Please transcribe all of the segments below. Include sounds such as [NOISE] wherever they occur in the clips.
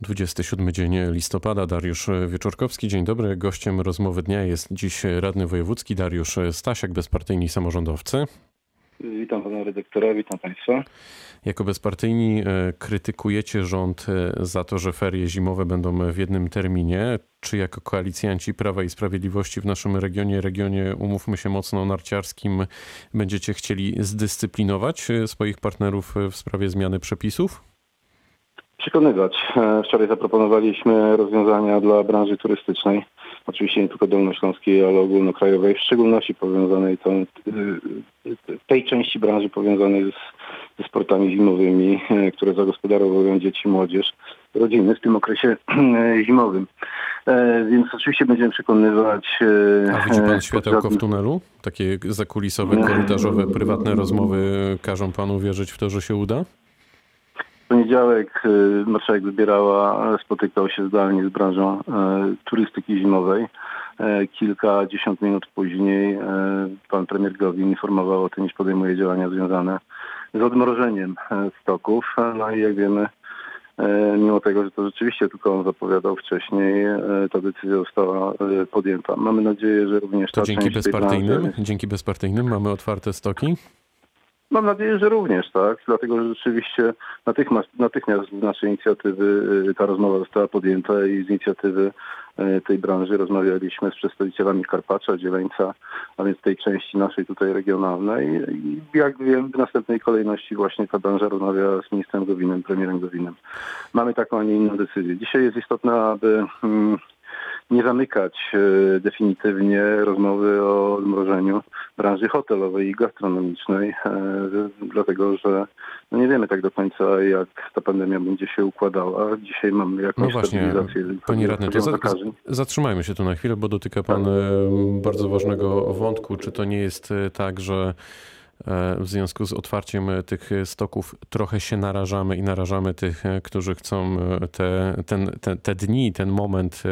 27 dzień listopada. Dariusz Wieczorkowski. Dzień dobry. Gościem rozmowy dnia jest dziś radny wojewódzki Dariusz Stasiak, bezpartyjni samorządowcy. Witam pana redaktora, witam państwa. Jako bezpartyjni e, krytykujecie rząd e, za to, że ferie zimowe będą w jednym terminie. Czy jako koalicjanci Prawa i Sprawiedliwości w naszym regionie, regionie umówmy się mocno narciarskim, będziecie chcieli zdyscyplinować e, swoich partnerów w sprawie zmiany przepisów? Przekonywać. Wczoraj zaproponowaliśmy rozwiązania dla branży turystycznej oczywiście nie tylko dolnośląskiej, ale ogólnokrajowej, w szczególności powiązanej tą, y, tej części branży powiązanej z, ze sportami zimowymi, y, które zagospodarowują dzieci, młodzież, rodziny w tym okresie zimowym. E, więc oczywiście będziemy przekonywać... A widzi pan światełko w tunelu? Takie zakulisowe, korytarzowe, prywatne rozmowy każą panu wierzyć w to, że się uda? W poniedziałek y, marszałek wybierała, spotykał się zdalnie z branżą y, turystyki zimowej. Y, kilkadziesiąt minut później pan premier Gowin informował o tym, iż podejmuje działania związane z odmrożeniem stoków. No i jak wiemy, mimo tego, że to rzeczywiście tylko on zapowiadał wcześniej, ta decyzja została podjęta. Mamy nadzieję, że również to dzięki bezpartyjnym, branży... dzięki bezpartyjnym mamy otwarte stoki? Mam nadzieję, że również, tak, dlatego że rzeczywiście natychmiast, natychmiast z naszej inicjatywy y, ta rozmowa została podjęta i z inicjatywy y, tej branży rozmawialiśmy z przedstawicielami Karpacza, Dzieleńca, a więc tej części naszej tutaj regionalnej i jak wiem w następnej kolejności właśnie ta branża rozmawia z ministrem Gowinem, premierem Gowinem. Mamy taką, a nie inną decyzję. Dzisiaj jest istotne, aby mm, nie zamykać e, definitywnie rozmowy o odmrożeniu branży hotelowej i gastronomicznej, e, dlatego że no nie wiemy tak do końca, jak ta pandemia będzie się układała. Dzisiaj mamy jakąś no właśnie, Panie radny, to za, zatrzymajmy się tu na chwilę, bo dotyka Pan tak. bardzo ważnego wątku. Czy to nie jest tak, że E, w związku z otwarciem tych stoków trochę się narażamy i narażamy tych, e, którzy chcą e, te, ten, te, te dni, ten moment,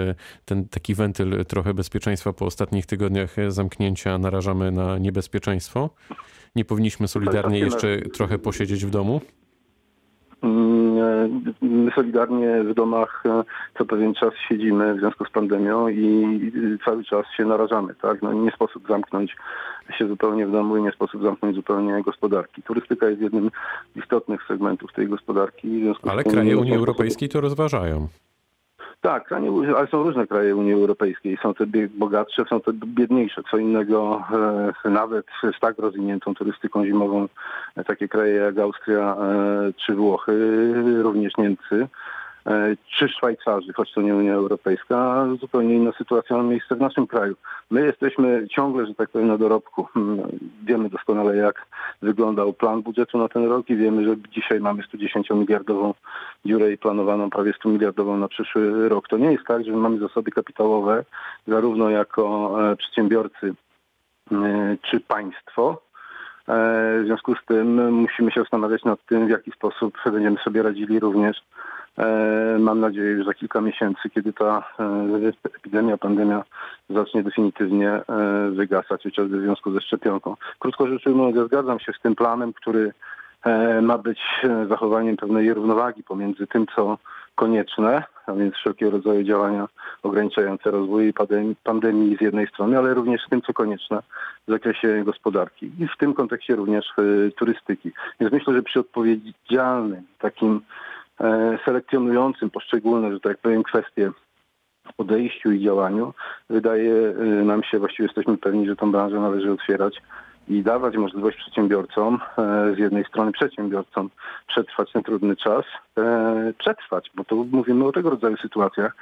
ten taki wentyl trochę bezpieczeństwa po ostatnich tygodniach zamknięcia narażamy na niebezpieczeństwo. Nie powinniśmy solidarnie jeszcze trochę posiedzieć w domu? Mm, my solidarnie w domach co pewien czas siedzimy w związku z pandemią i cały czas się narażamy. Tak? No, nie sposób zamknąć się zupełnie w domu i nie sposób zamknąć zupełnie gospodarki. Turystyka jest jednym z istotnych segmentów tej gospodarki. Ale kraje Unii Europejskiej to rozważają. Tak, ale są różne kraje Unii Europejskiej. Są te bogatsze, są te biedniejsze. Co innego e, nawet z tak rozwiniętą turystyką zimową takie kraje jak Austria e, czy Włochy, również Niemcy E, czy Szwajcarzy, choć to nie Unia Europejska, zupełnie inna sytuacja ma miejsce w naszym kraju. My jesteśmy ciągle, że tak powiem, na dorobku. Hmm, wiemy doskonale, jak wyglądał plan budżetu na ten rok i wiemy, że dzisiaj mamy 110-miliardową dziurę i planowaną prawie 100-miliardową na przyszły rok. To nie jest tak, że mamy zasoby kapitałowe, zarówno jako e, przedsiębiorcy e, czy państwo, w związku z tym musimy się zastanawiać nad tym, w jaki sposób będziemy sobie radzili również E, mam nadzieję, że za kilka miesięcy, kiedy ta e, epidemia, pandemia zacznie definitywnie e, wygasać, chociażby w związku ze szczepionką. Krótko rzecz ujmując, ja zgadzam się z tym planem, który ma być zachowaniem pewnej równowagi pomiędzy tym, co konieczne, a więc wszelkiego rodzaju działania ograniczające rozwój pandemii z jednej strony, ale również z tym, co konieczne w zakresie gospodarki i w tym kontekście również turystyki. Więc myślę, że przy odpowiedzialnym takim E, selekcjonującym poszczególne, że tak powiem, kwestie podejściu i działaniu, wydaje e, nam się, właściwie jesteśmy pewni, że tą branżę należy otwierać i dawać możliwość przedsiębiorcom, e, z jednej strony przedsiębiorcom przetrwać ten trudny czas, przetrwać, bo to mówimy o tego rodzaju sytuacjach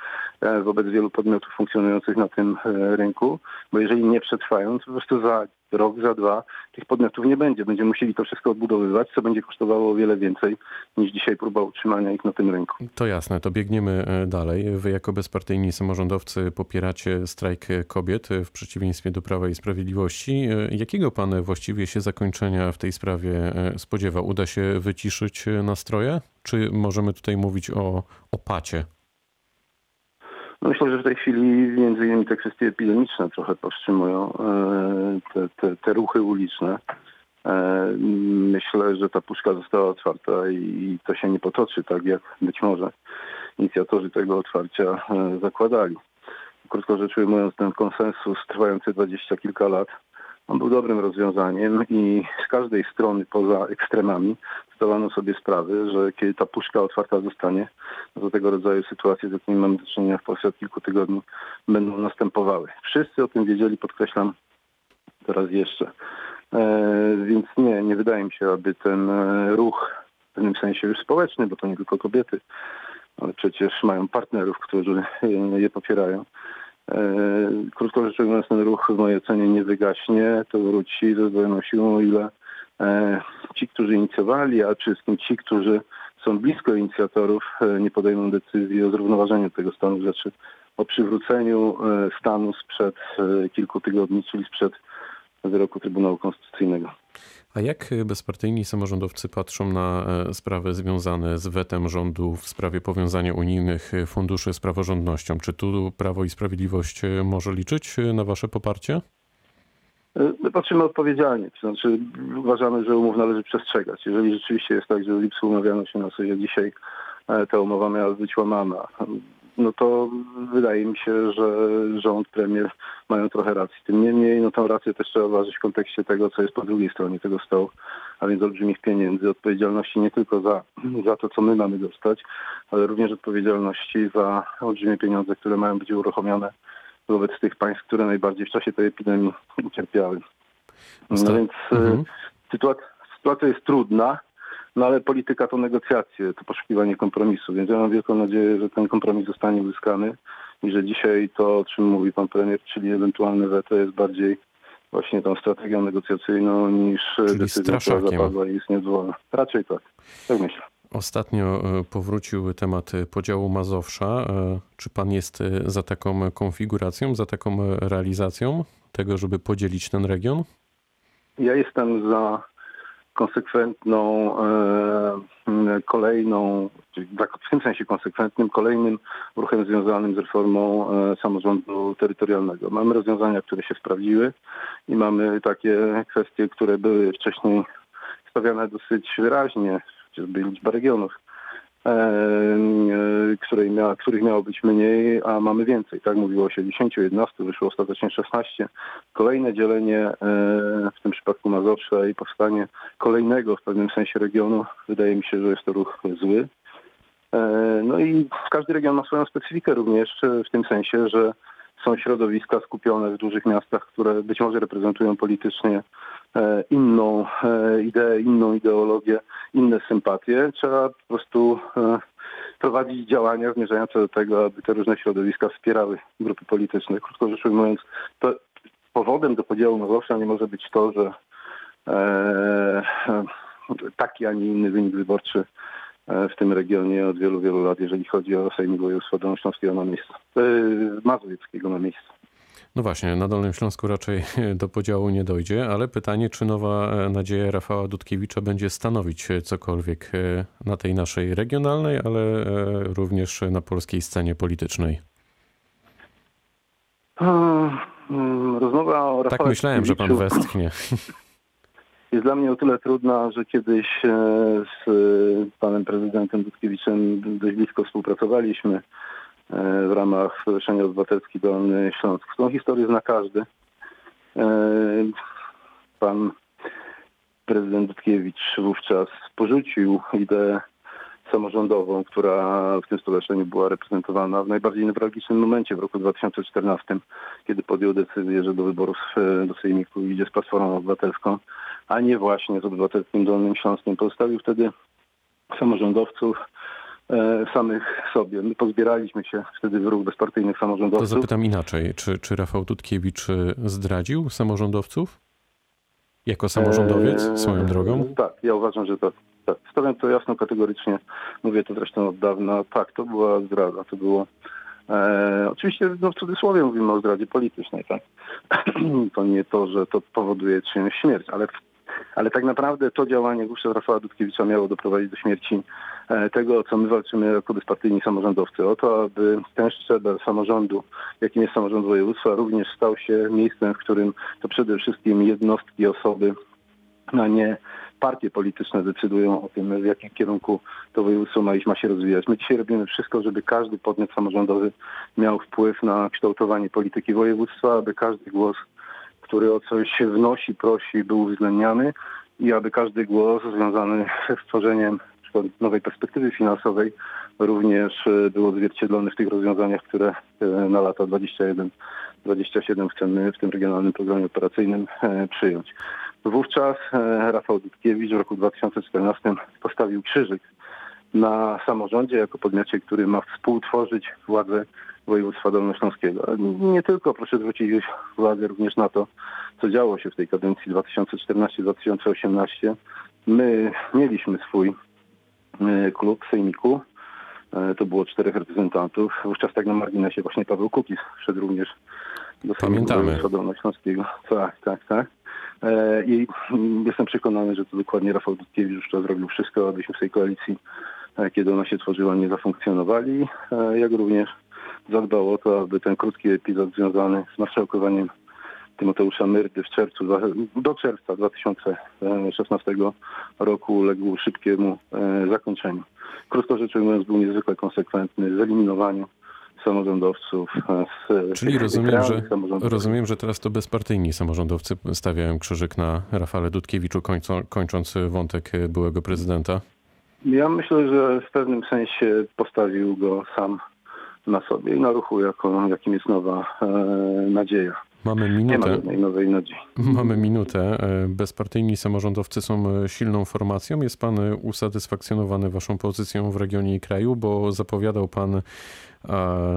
wobec wielu podmiotów funkcjonujących na tym rynku, bo jeżeli nie przetrwają, to po prostu za rok, za dwa tych podmiotów nie będzie. Będziemy musieli to wszystko odbudowywać, co będzie kosztowało o wiele więcej niż dzisiaj próba utrzymania ich na tym rynku. To jasne, to biegniemy e, dalej. Wy jako bezpartyjni samorządowcy popieracie strajk kobiet e, w przeciwieństwie do Prawa i Sprawiedliwości. E, jakiego pan właściwie się zakończenia w tej sprawie spodziewa? Uda się wyciszyć nastroje? Czy możemy tutaj mówić o opacie myślę, że w tej chwili między innymi te kwestie epidemiczne trochę powstrzymują e, te, te, te ruchy uliczne. E, myślę, że ta puszka została otwarta i to się nie potoczy tak, jak być może inicjatorzy tego otwarcia zakładali. Krótko rzecz ujmując, ten konsensus trwający dwadzieścia kilka lat on był dobrym rozwiązaniem i z każdej strony poza ekstremami zdawano sobie sprawy, że kiedy ta puszka otwarta zostanie, no to tego rodzaju sytuacje, z jakimi mamy do czynienia w Polsce od kilku tygodni, będą następowały. Wszyscy o tym wiedzieli, podkreślam teraz jeszcze. E, więc nie, nie wydaje mi się, aby ten e, ruch w pewnym sensie już społeczny, bo to nie tylko kobiety, ale przecież mają partnerów, którzy je popierają E, krótko rzecz ujmując, ten ruch w mojej ocenie nie wygaśnie, to wróci ze zdwojoną siłą, o ile e, ci, którzy inicjowali, a przede wszystkim ci, którzy są blisko inicjatorów, e, nie podejmą decyzji o zrównoważeniu tego stanu rzeczy, o przywróceniu stanu sprzed kilku tygodni, czyli sprzed wyroku Trybunału Konstytucyjnego. A jak bezpartyjni samorządowcy patrzą na e, sprawy związane z wetem rządu w sprawie powiązania unijnych funduszy z praworządnością? Czy tu Prawo i Sprawiedliwość e, może liczyć e, na wasze poparcie? My patrzymy odpowiedzialnie, to znaczy uważamy, że umów należy przestrzegać. Jeżeli rzeczywiście jest tak, że w lipcu umawiano się na coś, że dzisiaj ta umowa miała być łamana, no to wydaje mi się, że rząd, premier mają trochę racji. Tym niemniej, no tę rację też trzeba ważyć w kontekście tego, co jest po drugiej stronie tego stołu, a więc olbrzymich pieniędzy, odpowiedzialności nie tylko za, [CLEARS THROAT] za to, co my mamy dostać, ale również odpowiedzialności za olbrzymie pieniądze, które mają być uruchomione wobec tych państw, które najbardziej w czasie tej epidemii ucierpiały. No więc mhm. sytuacja, sytuacja jest trudna. No ale polityka to negocjacje, to poszukiwanie kompromisu, więc ja mam wielką nadzieję, że ten kompromis zostanie uzyskany i że dzisiaj to, o czym mówi pan premier, czyli ewentualne weto jest bardziej właśnie tą strategią negocjacyjną niż czyli decyzją, która zapadła i jest niedozwolona. Raczej tak, tak myślę. Ostatnio e, powrócił temat podziału Mazowsza. E, czy pan jest e, za taką konfiguracją, za taką realizacją tego, żeby podzielić ten region? Ja jestem za konsekwentną, e, kolejną, czyli w tym sensie konsekwentnym, kolejnym ruchem związanym z reformą e, samorządu terytorialnego. Mamy rozwiązania, które się sprawdziły i mamy takie kwestie, które były wcześniej stawiane dosyć wyraźnie, chociażby liczba regionów E, e, której mia, których miało być mniej, a mamy więcej. Tak mówiło się 10, 11, wyszło ostatecznie 16. Kolejne dzielenie, e, w tym przypadku Mazowsza i powstanie kolejnego w pewnym sensie regionu, wydaje mi się, że jest to ruch zły. No i każdy region ma swoją specyfikę również w tym sensie, że są środowiska skupione w dużych miastach, które być może reprezentują politycznie e, inną e, ideę, inną ideologię, inne sympatie. Trzeba po prostu e, prowadzić działania zmierzające do tego, aby te różne środowiska wspierały grupy polityczne. Krótko rzecz ujmując, to powodem do podziału Mazowsza nie może być to, że taki, a nie inny wynik wyborczy w tym regionie od wielu, wielu lat, jeżeli chodzi o Sejmik Województwa Dolnośląskiego na miejsce, e, Mazowieckiego na miejsce. No właśnie, na Dolnym Śląsku raczej [LAUGHS] do podziału nie dojdzie, ale pytanie, czy nowa e, nadzieja Rafała Dudkiewicza będzie stanowić cokolwiek na tej naszej regionalnej, ale również na polskiej scenie politycznej? Mm, rozmowa o Rafale Tak myślałem, że pan westchnie. [LAUGHS] [LAUGHS] jest dla mnie o tyle trudna, że kiedyś e, z e, panem prezydentem Dudkiewiczem dość blisko współpracowaliśmy e, w ramach Stowarzyszenia Obywatelski Dolny Śląsk. Tą historię zna każdy. Pan prezydent Dudkiewicz wówczas porzucił ideę samorządową, która w tym stowarzyszeniu była reprezentowana w najbardziej newralgicznym momencie w roku 2014, kiedy podjął decyzję, że do wyborów do Sejmiku idzie z Platformą Obywatelską a nie właśnie z Obywatelskim Dolnym Śląskiem. Pozostawił wtedy samorządowców e, samych sobie. My pozbieraliśmy się wtedy w ruch bezpartyjnych samorządowców. To zapytam inaczej. Czy, czy Rafał Tutkiewicz e, zdradził samorządowców? Jako samorządowiec swoją drogą? Tak, ja uważam, że tak. Tak. Stawiam to jasno, kategorycznie. Mówię to zresztą od dawna. Tak, to była zdrada. To było E, oczywiście no, w cudzysłowie mówimy o zdradzie politycznej, tak? [CLEARS THROAT] to nie to, że to powoduje czyjąś śmierć, ale ale tak naprawdę to działanie wówczas Rafała Dudkiewicza miało doprowadzić do śmierci e, tego, o co my walczymy jako bezpartyjni samorządowcy. O to, aby ten szczebel samorządu, jakim jest samorząd województwa, również stał się miejscem, w którym to przede wszystkim jednostki, osoby, a nie partie polityczne decydują o tym, w jakim kierunku to województwo ma iść, ma się rozwijać. My dzisiaj robimy wszystko, żeby każdy podmiot samorządowy miał wpływ na kształtowanie polityki województwa, aby każdy głos, który o coś wnosi, prosi, był uwzględniany i aby każdy głos związany ze stworzeniem nowej perspektywy finansowej również e, był odzwierciedlony w tych rozwiązaniach, które e, na lata 21-27 chcemy w tym regionalnym programie operacyjnym e, przyjąć. Wówczas Rafał Dudkiewicz w roku 2014 postawił krzyżyk na samorządzie jako podmiocie, który ma współtworzyć władzę województwa dolnośląskiego. Nie tylko, proszę zwrócić uwagę również na to, co działo się w tej kadencji 2014-2018. My mieliśmy swój E, klub Sejmiku. E, to było czterech reprezentantów. Wówczas tak na marginesie właśnie Paweł Kukiz wszedł również do Pamiętamy. Dolnośląskiego. Tak, tak, tak. E, I [CLEARS THROAT] jestem przekonany, że to dokładnie Rafał Dudkiewicz to zrobił wszystko, abyśmy w tej koalicji, kiedy ona się tworzyła, nie zafunkcjonowali. Jak również zadbało o to, aby ten krótki epizod związany z marszałkowaniem Tymoteusza Myrdy w czerwcu, do czerwca 2016 roku uległ szybkiemu e, zakończeniu. Krótko rzecz ujmując, był niezwykle konsekwentny w eliminowaniu samorządowców. E, z Czyli rozumiem że, rozumiem, że teraz to bezpartyjni samorządowcy stawiają krzyżyk na Rafale Dudkiewiczu, kończą, kończąc wątek byłego prezydenta? Ja myślę, że w pewnym sensie postawił go sam na sobie i na ruchu, jako, jakim jest nowa e, nadzieja. Mamy minutę. Mamy minutę. E, bezpartyjni samorządowcy są e, silną formacją. Jest pan usatysfakcjonowany waszą pozycją w regionie i kraju, bo zapowiadał pan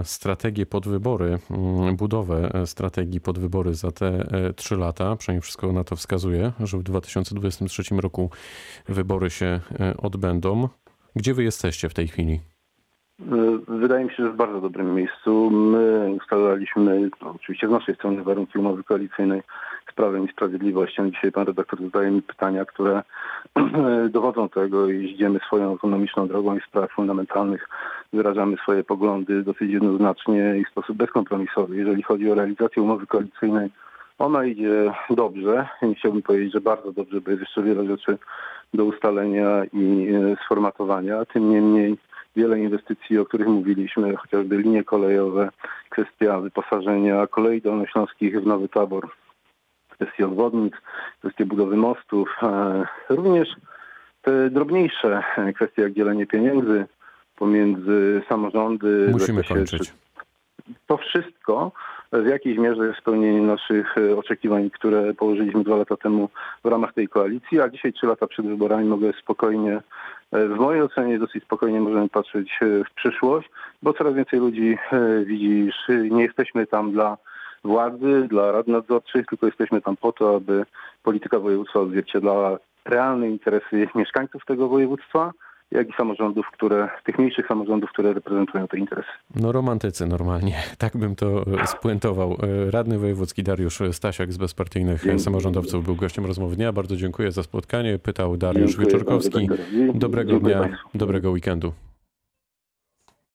strategię pod wybory, mm, budowę strategii pod wybory za te trzy lata. Przynajmniej wszystko na to wskazuje, że w 2023 roku wybory się odbędą. Gdzie wy jesteście w tej chwili? Wydaje mi się, że w bardzo dobrym miejscu. My ustalaliśmy, no, oczywiście z naszej strony, warunki umowy koalicyjnej z Prawem i Sprawiedliwością. Dzisiaj pan redaktor zadaje mi pytania, które [CLEARS THROAT] dowodzą tego, iż idziemy swoją autonomiczną drogą i w sprawach fundamentalnych wyrażamy swoje poglądy dosyć jednoznacznie i w sposób bezkompromisowy. Jeżeli chodzi o realizację umowy koalicyjnej, ona idzie dobrze. Chciałbym powiedzieć, że bardzo dobrze, bo jest jeszcze wiele rzeczy do ustalenia i e, sformatowania. Tym niemniej wiele inwestycji, o których mówiliśmy, chociażby linie kolejowe, kwestia wyposażenia kolei dolnośląskich w Nowy Tabor, kwestie obwodnic, kwestie budowy mostów, e, również te drobniejsze kwestie jak dzielenie pieniędzy pomiędzy samorządy. Musimy kończyć. To wszystko w jakiejś mierze jest spełnienie naszych e, oczekiwań, które położyliśmy dwa lata temu w ramach tej koalicji, a dzisiaj trzy lata przed wyborami mogę spokojnie, w mojej ocenie dosyć spokojnie możemy patrzeć e, w przyszłość, bo coraz więcej ludzi widzi, że nie jesteśmy tam dla władzy, dla rad nadzorczych, tylko jesteśmy tam po to, aby polityka województwa odzwierciedlała realne interesy mieszkańców tego województwa, jak i samorządów, które, tych mniejszych samorządów, które reprezentują te interesy. No romantycy normalnie, [LAUGHS] tak bym to e, spuentował. E, radny wojewódzki Dariusz Stasiak z bezpartyjnych dziękuję. samorządowców był gościem rozmowy dnia. Bardzo dziękuję za spotkanie. Pytał Dariusz dziękuję Wieczorkowski. Dobrego dnia, dobrego weekendu.